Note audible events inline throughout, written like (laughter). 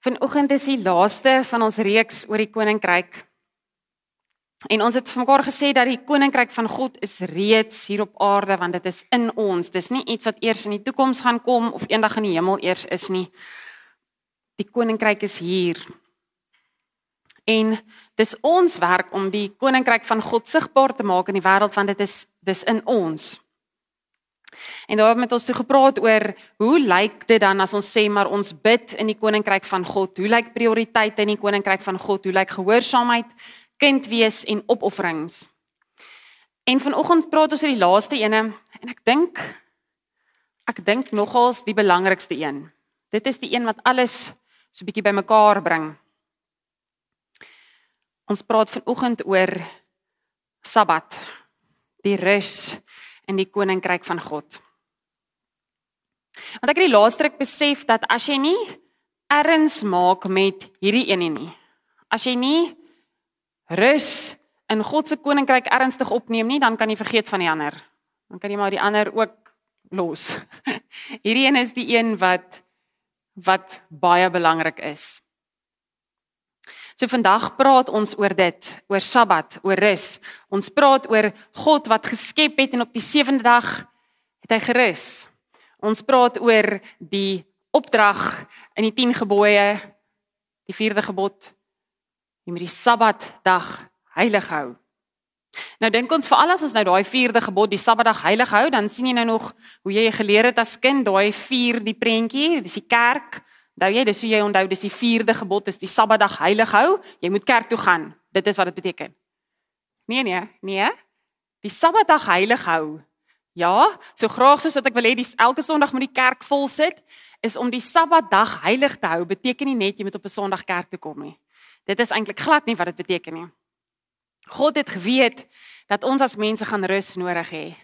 Vanoggend is die laaste van ons reeks oor die koninkryk. En ons het vir mekaar gesê dat die koninkryk van God is reeds hier op aarde want dit is in ons. Dis nie iets wat eers in die toekoms gaan kom of eendag in die hemel eers is nie. Die koninkryk is hier. En dis ons werk om die koninkryk van God sigbaar te maak in die wêreld want dit is dis in ons. En daar het met ons so gepraat oor hoe lyk dit dan as ons sê maar ons bid in die koninkryk van God? Hoe lyk prioriteite in die koninkryk van God? Hoe lyk gehoorsaamheid, kind wees en opofferings? En vanoggend praat ons oor die laaste ene en ek dink ek dink nogals die belangrikste een. Dit is die een wat alles so 'n bietjie bymekaar bring. Ons praat vanoggend oor Sabbat, die rus in die koninkryk van God. Want ek het die laaste ruk besef dat as jy nie erns maak met hierdie een nie, as jy nie rus in God se koninkryk ernstig opneem nie, dan kan jy vergeet van die ander. Dan kan jy maar die ander ook los. (laughs) Hierdie een is die een wat wat baie belangrik is. So vandag praat ons oor dit, oor Sabbat, oor rus. Ons praat oor God wat geskep het en op die sewende dag het hy gerus. Ons praat oor die opdrag in die 10 gebooie, die 4de gebod, om die Sabbatdag heilig hou. Nou dink ons veral as ons nou daai 4de gebod, die Sabbatdag heilig hou, dan sien jy nou nog hoe jy geleer het as kind, daai 4 die prentjie, dis die kerk Onthou jy, dis hoe jy onthou, dis die 4de gebod, dis die Sabbatdag heilig hou. Jy moet kerk toe gaan. Dit is wat dit beteken. Nee nee, nee. Die Sabbatdag heilig hou. Ja, so graag soos wat ek wil hê dis elke Sondag moet die kerk vol sit, is om die Sabbatdag heilig te hou beteken nie net jy moet op 'n Sondag kerk toe kom nie. Dit is eintlik glad nie wat dit beteken nie. God het geweet dat ons as mense gaan rus nodig hê.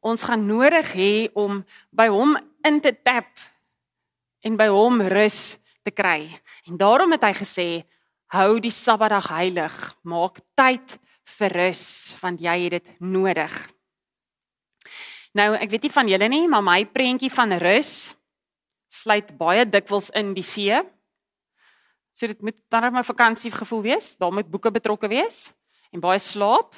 Ons gaan nodig hê om by hom in te tap en by hom rus te kry. En daarom het hy gesê: "Hou die Sabbatdag heilig, maak tyd vir rus, want jy het dit nodig." Nou, ek weet nie van julle nie, maar my prentjie van rus sluit baie dikwels in die see. So dit moet dan net my vakansie gevoel wees, daar moet boeke betrokke wees en baie slaap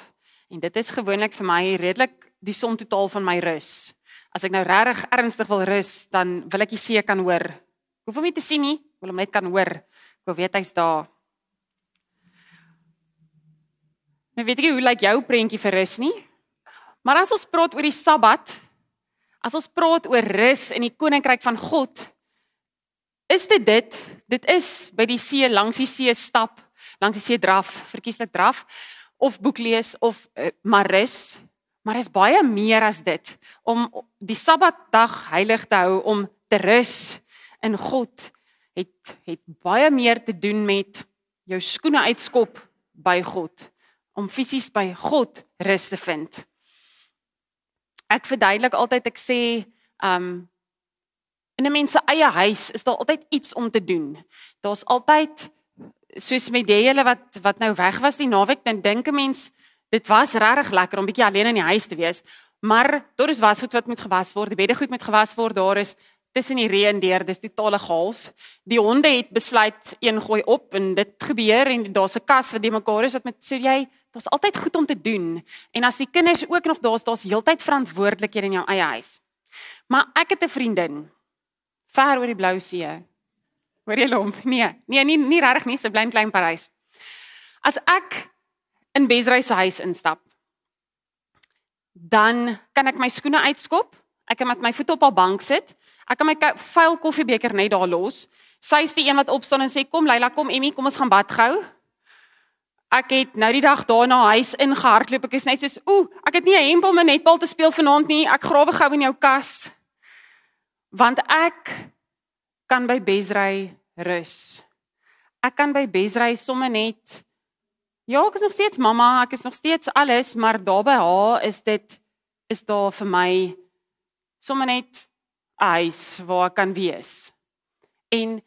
en dit is gewoonlik vir my redelik die som totaal van my rus as ek nou regtig ernstig wil rus, dan wil ek die see kan hoor. Ek hoef hom nie te sien nie, wil hom net kan hoor. Ek wil weet hy's daar. Nou weet ek hoe lyk jou prentjie vir rus nie? Maar as ons praat oor die Sabbat, as ons praat oor rus in die koninkryk van God, is dit dit, dit is by die see langs die see stap, langs die see draf, verkieslik draf of boek lees of uh, maar rus Maar is baie meer as dit om die Sabbatdag heilig te hou om te rus in God het het baie meer te doen met jou skoene uitskop by God om fisies by God rus te vind. Ek verduidelik altyd ek sê um in 'n mens se eie huis is daar altyd iets om te doen. Daar's altyd soos met die hele wat wat nou weg was die naweek dan dink 'n mens Dit was regtig lekker om bietjie alleen in die huis te wees, maar daar is wasgoed wat moet gewas word, die beddegoed moet gewas word, daar is tussen die reën deur, dis totale chaos. Die honde het besluit een gooi op en dit gebeur en daar's 'n kas wat die mekaar is wat met so jy, daar's altyd goed om te doen. En as die kinders ook nog daar's, daar's heeltyd verantwoordelikhede in jou eie huis. Maar ek het 'n vriendin ver oor die blou see. Hoor jy hom? Nee, nee, nie nie regtig nie, sy bly in Klein Parys. As ek in Besrey se huis instap, dan kan ek my skoene uitskop, ek kan met my voete op haar bank sit, ek kan my vuil koffiebeker net daar los. Sy is die een wat opstaan en sê kom Leila, kom Emmy, kom ons gaan bad gou. Ek het nou die dag daarna huis ingehardloop. Ek is net soos, ooh, ek het nie 'n hemp om 'n netbal te speel vanaand nie. Ek grawe gou in jou kas. Want ek kan by Besrey rus. Ek kan by Besrey sommer net Ja, ek is nog steeds mamma, ek is nog steeds alles, maar daar by haar is dit is daar vir my sommer net 'n huis waar ek kan wees. En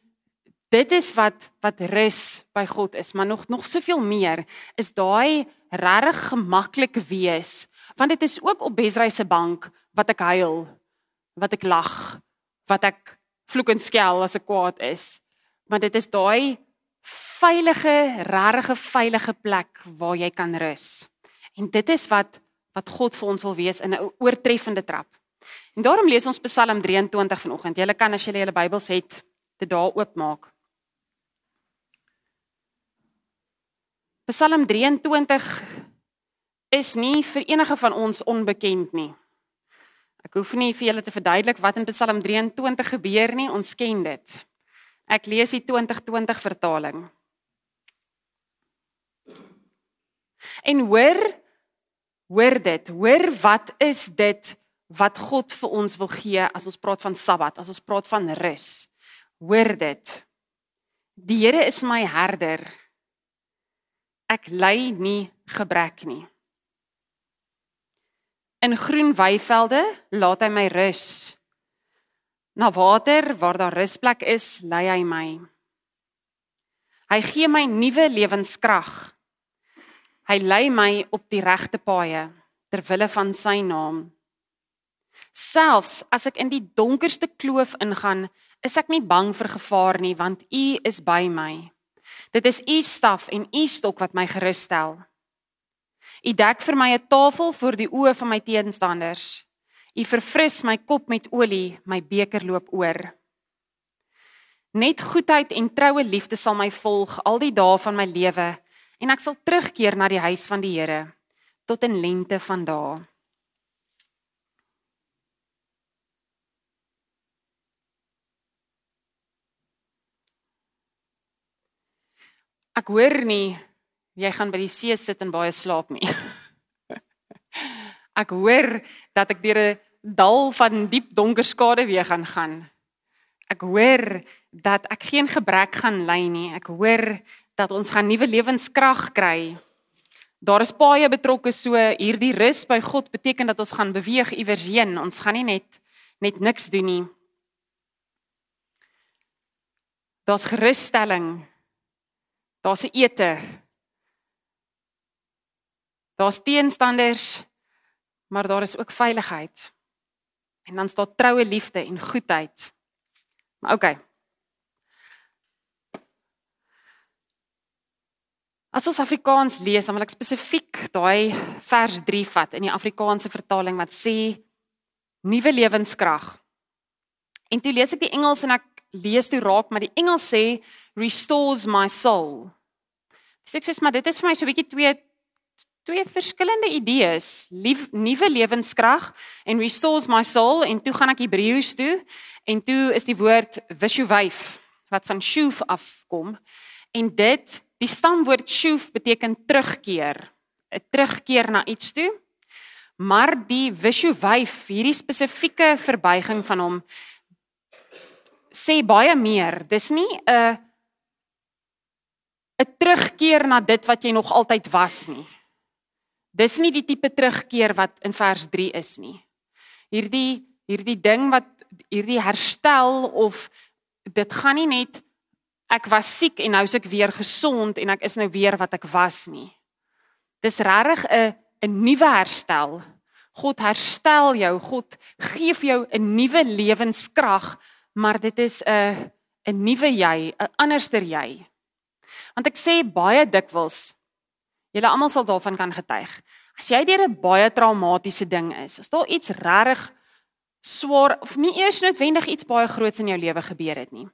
dit is wat wat rus by God is, maar nog nog soveel meer is daai regtig gemaklik wees, want dit is ook op Besrey se bank wat ek huil, wat ek lag, wat ek vloek en skel as ek kwaad is. Want dit is daai veilige, regte veilige plek waar jy kan rus. En dit is wat wat God vir ons wil wees in 'n oortreffende trap. En daarom lees ons Psalm 23 vanoggend. Julle kan as julle julle Bybels het, dit daar oopmaak. Psalm 23 is nie vir enige van ons onbekend nie. Ek hoef nie vir julle te verduidelik wat in Psalm 23 gebeur nie, ons ken dit. Ek lees die 2020 vertaling. En hoor hoor dit, hoor wat is dit wat God vir ons wil gee as ons praat van Sabbat, as ons praat van rus. Hoor dit. Die Here is my herder. Ek ly nie gebrek nie. In groen weivelde laat hy my rus. Na water waar daar rusplek is, lei hy my. Hy gee my nuwe lewenskrag. Hy lei my op die regte paaie ter wille van sy naam. Selfs as ek in die donkerste kloof ingaan, is ek nie bang vir gevaar nie, want U is by my. Dit is U staf en U stok wat my gerus stel. U dek vir my 'n tafel voor die oë van my teenstanders. U verfris my kop met olie, my beker loop oor. Net goedheid en troue liefde sal my volg al die dae van my lewe en ek sal terugkeer na die huis van die Here tot in lente van dae. Ek hoor nie jy gaan by die see sit en baie slaap nie. (laughs) ek hoor dat ek deur 'n dal van diep donker skade weer gaan gaan. Ek hoor dat ek geen gebrek gaan ly nie. Ek hoor dat ons gaan nuwe lewenskrag kry. Daar is baie betrokke so hierdie rus by God beteken dat ons gaan beweeg iewers heen. Ons gaan nie net net niks doen nie. Daar's gerusstelling. Daar's 'n ete. Daar's teenstanders, maar daar is ook veiligheid. En dan staan troue liefde en goedheid. Maar okay. As ons Afrikaans lees, dan wil ek spesifiek daai vers 3 vat in die Afrikaanse vertaling wat sê nuwe lewenskrag. En toe lees ek die Engels en ek lees toe raak, maar die Engels sê restores my soul. Dis ek sê maar dit is vir my so 'n bietjie twee twee verskillende idees, nuwe lewenskrag en restores my soul en toe gaan ek Hebreëus toe en toe is die woord vishuvyf wat van shuv afkom en dit die stamwoord shuv beteken terugkeer 'n terugkeer na iets toe. Maar die vishuvyf hierdie spesifieke verbuiging van hom sê baie meer. Dis nie 'n 'n terugkeer na dit wat jy nog altyd was nie. Dis nie die tipe terugkeer wat in vers 3 is nie. Hierdie hierdie ding wat hierdie herstel of dit gaan nie net ek was siek en nou is ek weer gesond en ek is nou weer wat ek was nie. Dis regtig 'n 'n nuwe herstel. God herstel jou, God gee vir jou 'n nuwe lewenskrag, maar dit is 'n 'n nuwe jy, 'n anderster jy. Want ek sê baie dikwels Julle almal sal daarvan kan getuig. As jy deur 'n baie traumatiese ding is, as daar iets regtig swaar of nie eers noodwendig iets baie groots in jou lewe gebeur het nie.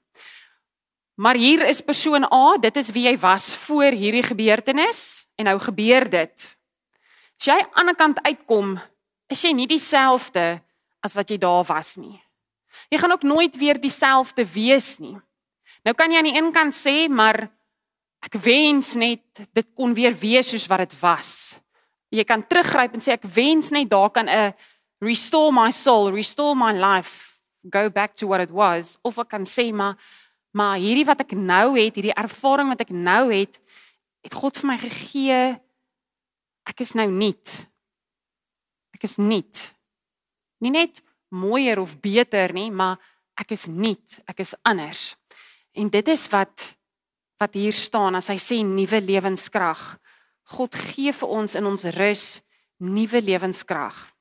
Maar hier is persoon A, dit is wie jy was voor hierdie gebeurtenis en nou gebeur dit. As jy aan die ander kant uitkom, is jy nie dieselfde as wat jy daar was nie. Jy gaan ook nooit weer dieselfde wees nie. Nou kan jy aan die een kant sê, maar Ek wens net dit kon weer wees soos wat dit was. Jy kan teruggryp en sê ek wens net daar kan 'n restore my soul, restore my life, go back to what it was of ek kan sê maar maar hierdie wat ek nou het, hierdie ervaring wat ek nou het, het God vir my gegee. Ek is nou nuut. Ek is nuut. Nie net mooier of beter nie, maar ek is nuut. Ek is anders. En dit is wat wat hier staan as hy sê nuwe lewenskrag. God gee vir ons in ons rus nuwe lewenskrag.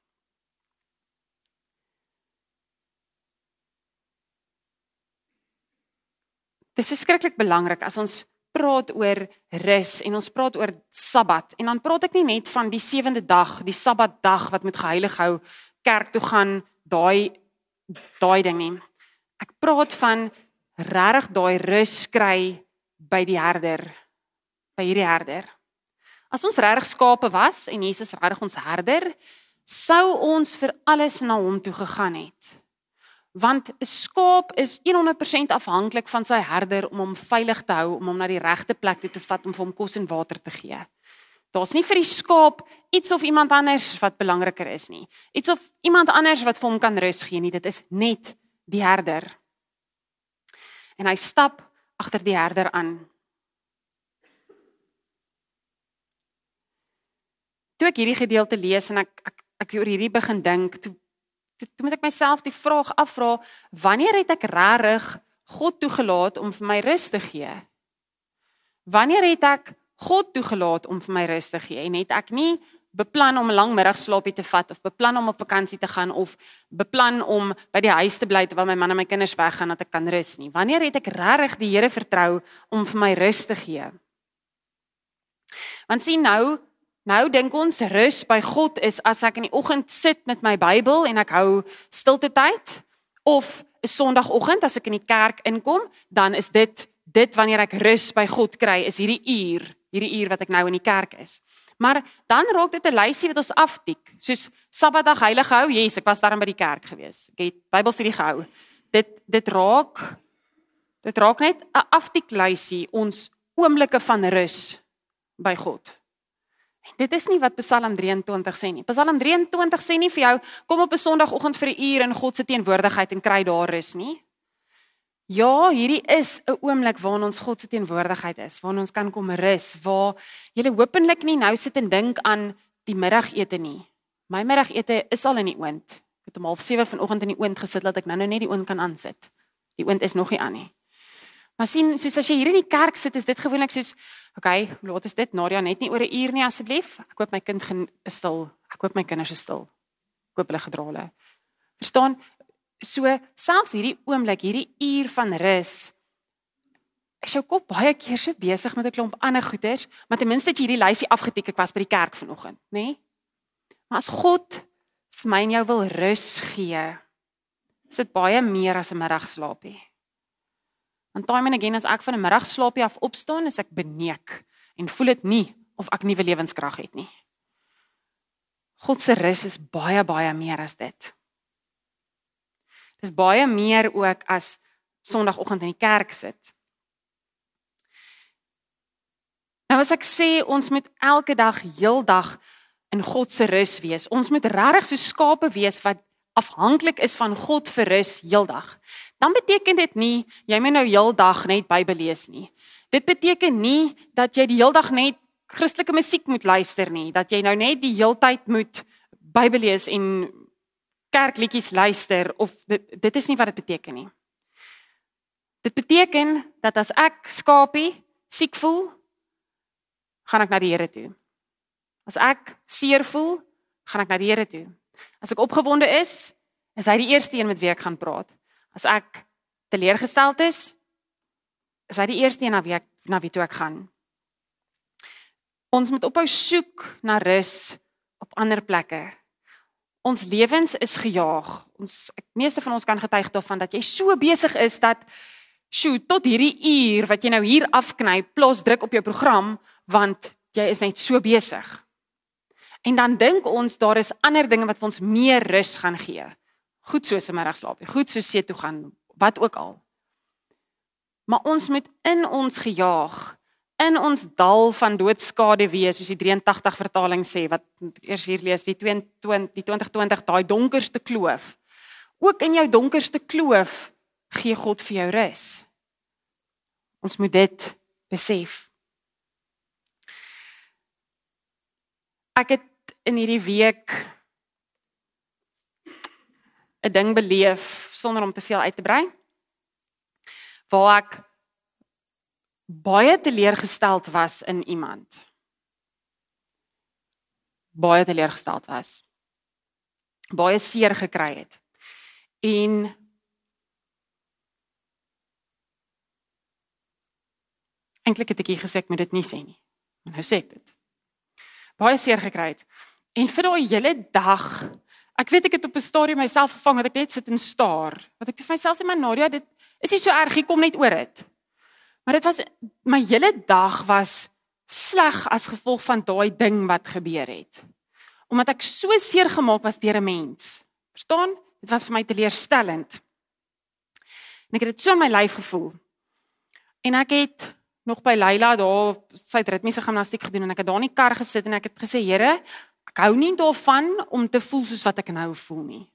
Dis verskriklik belangrik as ons praat oor rus en ons praat oor Sabbat en dan praat ek nie net van die sewende dag, die Sabbatdag wat moet geheilig hou, kerk toe gaan, daai daai ding nie. Ek praat van regtig daai rus kry by die herder, by hierdie herder. As ons regtig skape was en Jesus regtig ons herder, sou ons vir alles na hom toe gegaan het want 'n skaap is 100% afhanklik van sy herder om hom veilig te hou, om hom na die regte plek toe te vat om vir hom kos en water te gee. Daar's nie vir die skaap iets of iemand anders wat belangriker is nie. Iets of iemand anders wat vir hom kan rus gee nie. Dit is net die herder. En hy stap agter die herder aan. Toe ek hierdie gedeelte lees en ek ek ek oor hierdie begin dink, toe toe moet ek myself die vraag afvra, wanneer het ek regtig God toegelaat om vir my rus te gee? Wanneer het ek God toegelaat om vir my rus te gee en het ek nie beplan om 'n lang middagslaapie te vat of beplan om op vakansie te gaan of beplan om by die huis te bly terwyl my man en my kinders weggaan dat ek kan rus nie. Wanneer het ek regtig die Here vertrou om vir my rus te gee? Want sien nou, Nou dink ons rus by God is as ek in die oggend sit met my Bybel en ek hou stilte tyd of 'n Sondagoggend as ek in die kerk inkom, dan is dit dit wanneer ek rus by God kry, is hierdie uur, hierdie uur wat ek nou in die kerk is. Maar dan raak dit 'n lysie wat ons aftik. Soos Sabbatdag heilig hou, yes, ek was daar by die kerk gewees. Ek het Bybelstudie gehou. Dit dit raak dit raak net 'n aftik lysie ons oomblikke van rus by God. Dit is nie wat Psalm 23 sê nie. Psalm 23 sê nie vir jou kom op 'n Sondagoggend vir 'n uur in God se teenwoordigheid en kry daar rus nie. Ja, hierdie is 'n oomblik waarin ons God se teenwoordigheid is, waarin ons kan kom rus, waar jy hopelik nie nou sit en dink aan die middagete nie. My middagete is al in die oond. Ek het om 07:30 vanoggend in die oond gesit dat ek nou-nou net die oond kan aansit. Die oond is nog nie aan nie. Maar sien, soos as jy hier in die kerk sit, is dit gewoonlik soos Okay, laat ons dit Nadia net nie oor 'n uur nie asseblief. Ek hoop my kind is stil. Ek hoop my kinders is stil. Ek hoop hulle gedra hulle. Verstaan? So selfs hierdie oomblik, hierdie uur van rus. Ek sou kop baie keer so besig met 'n klomp ander goeders, maar ten minste het jy hierdie lysie afgetik. Ek was by die kerk vanoggend, nê? Nee? Maar as God vir my en jou wil rus gee, is dit baie meer as 'n middagslaapie. Want time and again as ek van 'n middagslaapie af opstaan, is ek beneek en voel dit nie of ek nuwe lewenskrag het nie. God se rus is baie baie meer as dit. Dis baie meer ook as Sondagoggend in die kerk sit. Nou as ek sê ons moet elke dag heeldag in God se rus wees. Ons moet regtig so skape wees wat afhanklik is van God vir rus heeldag dan beteken dit nie jy moet nou heeldag net Bybel lees nie. Dit beteken nie dat jy die heeldag net Christelike musiek moet luister nie, dat jy nou net die heeltyd moet Bybel lees en kerkliedjies luister of dit dit is nie wat dit beteken nie. Dit beteken dat as ek skapie siek voel, gaan ek na die Here toe. As ek seer voel, gaan ek na die Here toe. As ek opgewonde is, is hy die eerste een met wie ek gaan praat. As ek teleurgesteld is, is hy die eerste een na wie ek na wie toe ek gaan. Ons moet ophou soek na rus op ander plekke. Ons lewens is gejaag. Ons ek meeste van ons kan getuig daarvan dat jy so besig is dat sjoe tot hierdie uur wat jy nou hier afkny plus druk op jou program want jy is net so besig. En dan dink ons daar is ander dinge wat vir ons meer rus gaan gee goed soos 'n middagslaapie, goed soos see toe gaan, wat ook al. Maar ons moet in ons gejaag, in ons dal van doodskade wees, soos die 83 vertaling sê wat eers hier lees, die 22 die 2020 daai donkerste kloof. Ook in jou donkerste kloof gee God vir jou rus. Ons moet dit besef. Ek het in hierdie week 'n ding beleef sonder om te veel uit te brei. Waar ek baie teleurgesteld was in iemand. Baie teleurgesteld was. Baie seer gekry het. En Eintlik het ek hier gesê ek moet dit nie sê nie. Maar nou sê ek dit. Baie seer gekry het. En vir daai hele dag, ek weet ek het op 'n stadium myself gevang dat ek net sit en staar. Wat ek vir myself sê, "Maar Nadia, dit is nie so erg nie, kom net oor dit." Maar dit was my hele dag was sleg as gevolg van daai ding wat gebeur het. Omdat ek so seer gemaak was deur 'n mens. Verstaan? Dit was vir my teleurstellend. En ek het dit so in my lyf gevoel. En ek het nog by Leila daar sy het ritmiese gimnastiek gedoen en ek het daar in die kar gesit en ek het gesê Here, ek hou nie daarvan om te voel soos wat ek nou voel nie.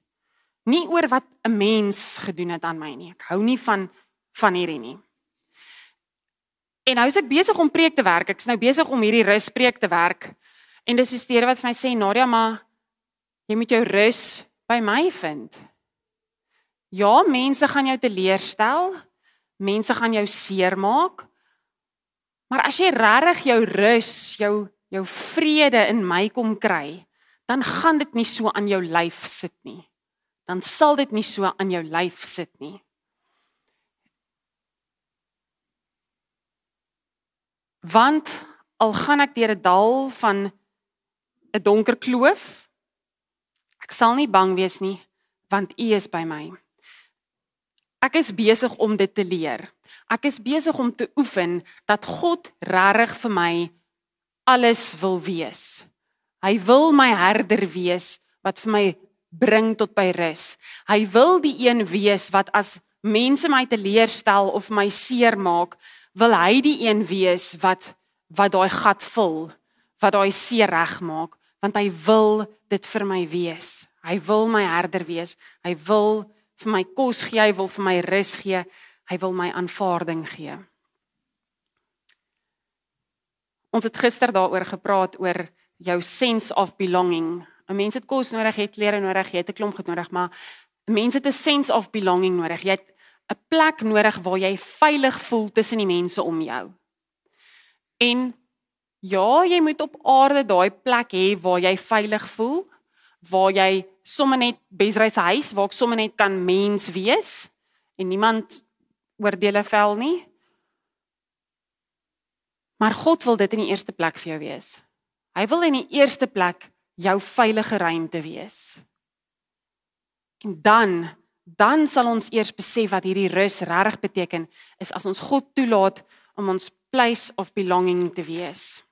Nie oor wat 'n mens gedoen het aan my nie. Ek hou nie van van hierdie nie. En nou is ek besig om preek te werk. Ek's nou besig om hierdie ruspreek te werk. En dis die stere wat vir my sê Nadia, maar jy moet jou rus by my vind. Ja, mense gaan jou teleurstel. Mense gaan jou seermaak. Maar as jy regtig jou rus, jou jou vrede in my kom kry, dan gaan dit nie so aan jou lyf sit nie. Dan sal dit nie so aan jou lyf sit nie. Want al gaan ek deur 'n dal van 'n donker kloof, ek sal nie bang wees nie, want U is by my. Ek is besig om dit te leer. Ek is besig om te oefen dat God regtig vir my alles wil wees. Hy wil my herder wees wat vir my bring tot by rus. Hy wil die een wees wat as mense my teleurstel of my seermaak, wil hy die een wees wat wat daai gat vul, wat daai seer regmaak, want hy wil dit vir my wees. Hy wil my herder wees. Hy wil vir my kos gee, hy wil vir my rus gee, hy wil my aanvaarding gee. Ons het gister daaroor gepraat oor jou sense of belonging. 'n Mens het kos nodig, het klere nodig, jy het 'n klomp goed nodig, maar mense het 'n sense of belonging nodig. Jy het 'n plek nodig waar jy veilig voel tussen die mense om jou. En ja, jy moet op aarde daai plek hê waar jy veilig voel, waar jy sommer net Besrey se huis waar ek sommer net kan mens wees en niemand oordeele vel nie. Maar God wil dit in die eerste plek vir jou wees. Hy wil in die eerste plek jou veilige ruimte wees. En dan dan sal ons eers besef wat hierdie rus regtig beteken is as ons God toelaat om ons place of belonging te wees.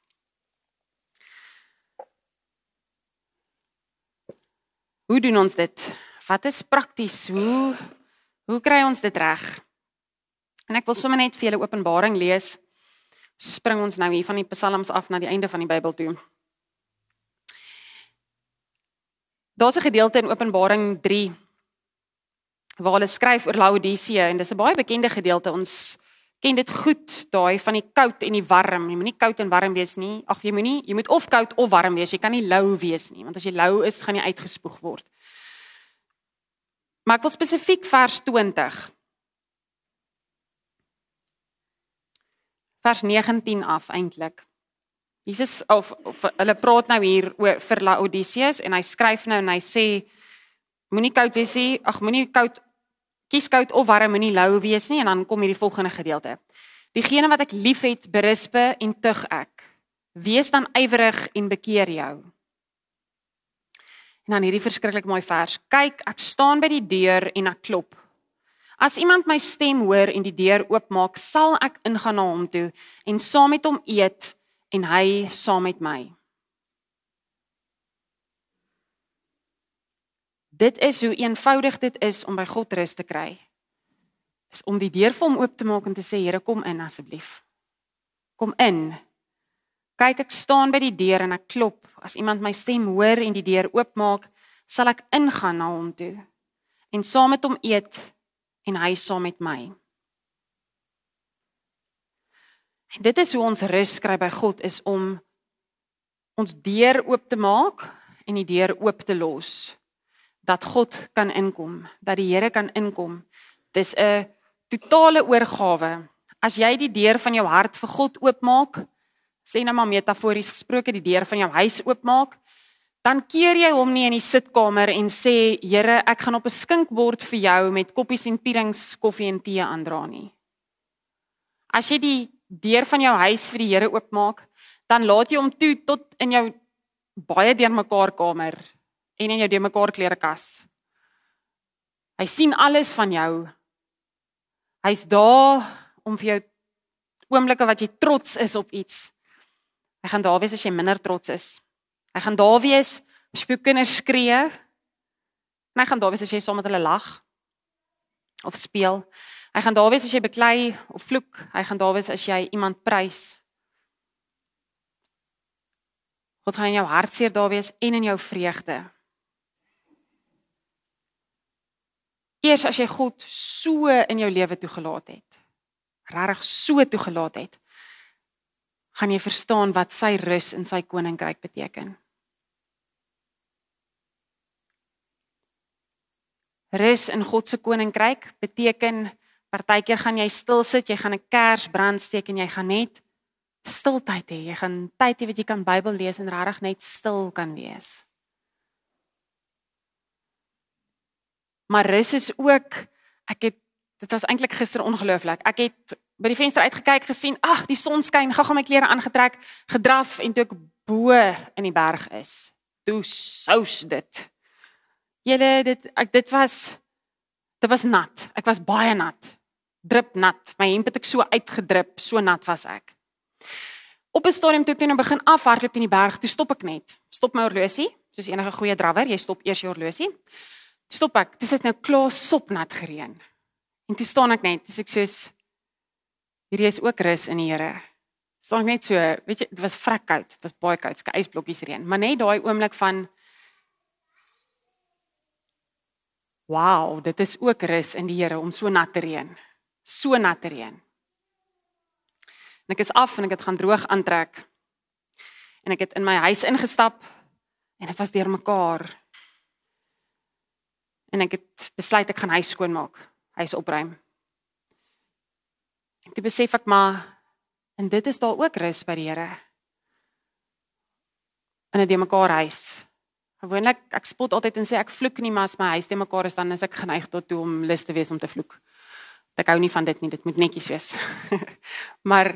Hoe doen ons dit? Wat is prakties? Hoe hoe kry ons dit reg? En ek wil sommer net vir julle Openbaring lees. Spring ons nou hier van die Psalms af na die einde van die Bybel toe. Daar's 'n gedeelte in Openbaring 3 waar hulle skryf oor Laodicea en dis 'n baie bekende gedeelte. Ons ken dit goed, daai van die koud en die warm. Jy moenie koud en warm wees nie. Ag, jy moenie, jy moet of koud of warm wees. Jy kan nie lou wees nie, want as jy lou is, gaan jy uitgespoeg word. Maar ek wil spesifiek vers 20. Vers 19 af eintlik. Jesus of, of hulle praat nou hier oor vir Laodiceus en hy skryf nou en hy sê moenie koud wees nie. Ag, moenie koud kies koud of warm moenie lou wees nie en dan kom hierdie volgende gedeelte. Diegene wat ek liefhet, berispe en tug ek. Wees dan ywerig en bekeer jou. En dan hierdie verskriklik mooi vers. Kyk, ek staan by die deur en ek klop. As iemand my stem hoor en die deur oopmaak, sal ek ingaan na hom toe en saam met hom eet en hy saam met my. Dit is hoe eenvoudig dit is om by God rus te kry. Is om die deur vir hom oop te maak en te sê Here kom in asseblief. Kom in. Kyk ek staan by die deur en ek klop. As iemand my stem hoor en die deur oopmaak, sal ek ingaan na hom toe en saam met hom eet en hy saam met my. En dit is hoe ons rus kry by God is om ons deur oop te maak en die deur oop te los dat God kan inkom, dat die Here kan inkom. Dis 'n totale oorgawe. As jy die deur van jou hart vir God oopmaak, sê nou maar metafories gesproke die deur van jou huis oopmaak, dan keer jy hom nie in die sitkamer en sê Here, ek gaan op 'n skinkbord vir jou met koppies en pierings, koffie en tee aandra nie. As jy die deur van jou huis vir die Here oopmaak, dan laat jy hom toe tot in jou baie deurmekaar kamer en in jou deurmekaar klerekas. Hy sien alles van jou. Hy's daar om vir jou oomblikke wat jy trots is op iets. Hy gaan daar wees as jy minder trots is. Hy gaan daar wees as jou kinders skree. En hy gaan daar wees as jy saam met hulle lag of speel. Hy gaan daar wees as jy beklei of vloek. Hy gaan daar wees as jy iemand prys. God gaan in jou hartseer daar wees en in jou vreugde. Eers as jy God so in jou lewe toegelaat het, regtig so toegelaat het, gaan jy verstaan wat sy rus in sy koninkryk beteken. Rus in God se koninkryk beteken partykeer gaan jy stil sit, jy gaan 'n kers brand steek en jy gaan net stiltyd hê. Jy gaan tyd hê wat jy kan Bybel lees en regtig net stil kan wees. Maar rus is ook ek het dit was eintlik gister ongelooflik. Ek het by die venster uitgekyk gesien, ag, die son skyn, gou-gou my klere aangetrek, gedraf en toe ek bo in die berg is. Toe sous dit. Julle dit ek dit was dit was nat. Ek was baie nat. Drup nat. My hemp het ek so uitgedrup, so nat was ek. Op 'n stadium toe ek nou begin afhardloop in die berg, toe stop ek net. Stop my horlosie, soos enige goeie drawer, jy stop eers jou horlosie stop ek. Dis dit nou klaar sopnat gereën. En toe staan ek net, dis ek soos hierdie is ook rus in die Here. Staan net so, weet jy, dit was vrek koud. Dit was baie koud, skei ysblokkies reën. Maar net daai oomblik van Wow, dit is ook rus in die Here om so nat te reën. So nat te reën. En ek is af en ek het gaan droog aantrek. En ek het in my huis ingestap en dit was deurmekaar en ek het besluit ek gaan huis skoonmaak, huis opruim. En toe besef ek maar en dit is daar ook rus by die Here. In 'n demekaar huis. Gewoonlik ek spot altyd en sê ek vloek nie, maar as my huis demekaar is dan is ek geneig tot toe om lus te wees om te vloek. Ek hou nie van dit nie, dit moet netjies wees. (laughs) maar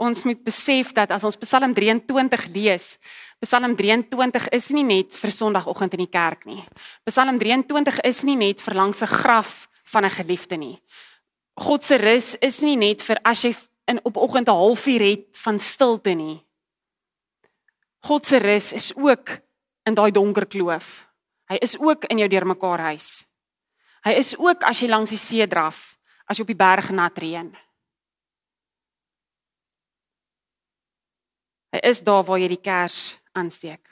ons moet besef dat as ons Psalm 23 lees, Psalm 23 is nie net vir Sondagoggend in die kerk nie. Psalm 23 is nie net vir langs 'n graf van 'n geliefde nie. God se rus is nie net vir as jy in op oggend 'n halfuur het van stilte nie. God se rus is ook in daai donker kloof. Hy is ook in jou deurmekaar huis. Hy is ook as jy langs die see draf, as jy op die berg nat reën. Hy is daar waar jy die kers aansteek.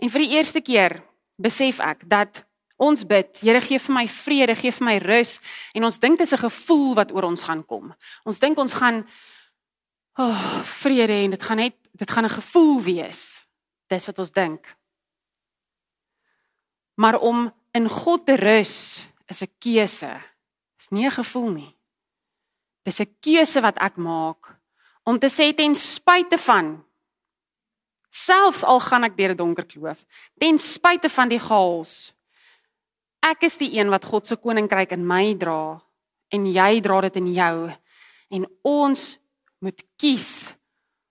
En vir die eerste keer besef ek dat ons bid, Here gee vir my vrede, gee vir my rus en ons dink dit is 'n gevoel wat oor ons gaan kom. Ons dink ons gaan oh, vrede en dit gaan net dit gaan 'n gevoel wees. Dis wat ons dink. Maar om in God te rus is 'n keuse. Dis nie 'n gevoel nie. Dis 'n keuse wat ek maak om te sê ten spyte van selfs al gaan ek deur 'n donker kloof, ten spyte van die chaos, ek is die een wat God se koninkryk in my dra en jy dra dit in jou en ons moet kies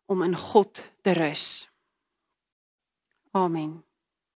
om in God te rus. Amen.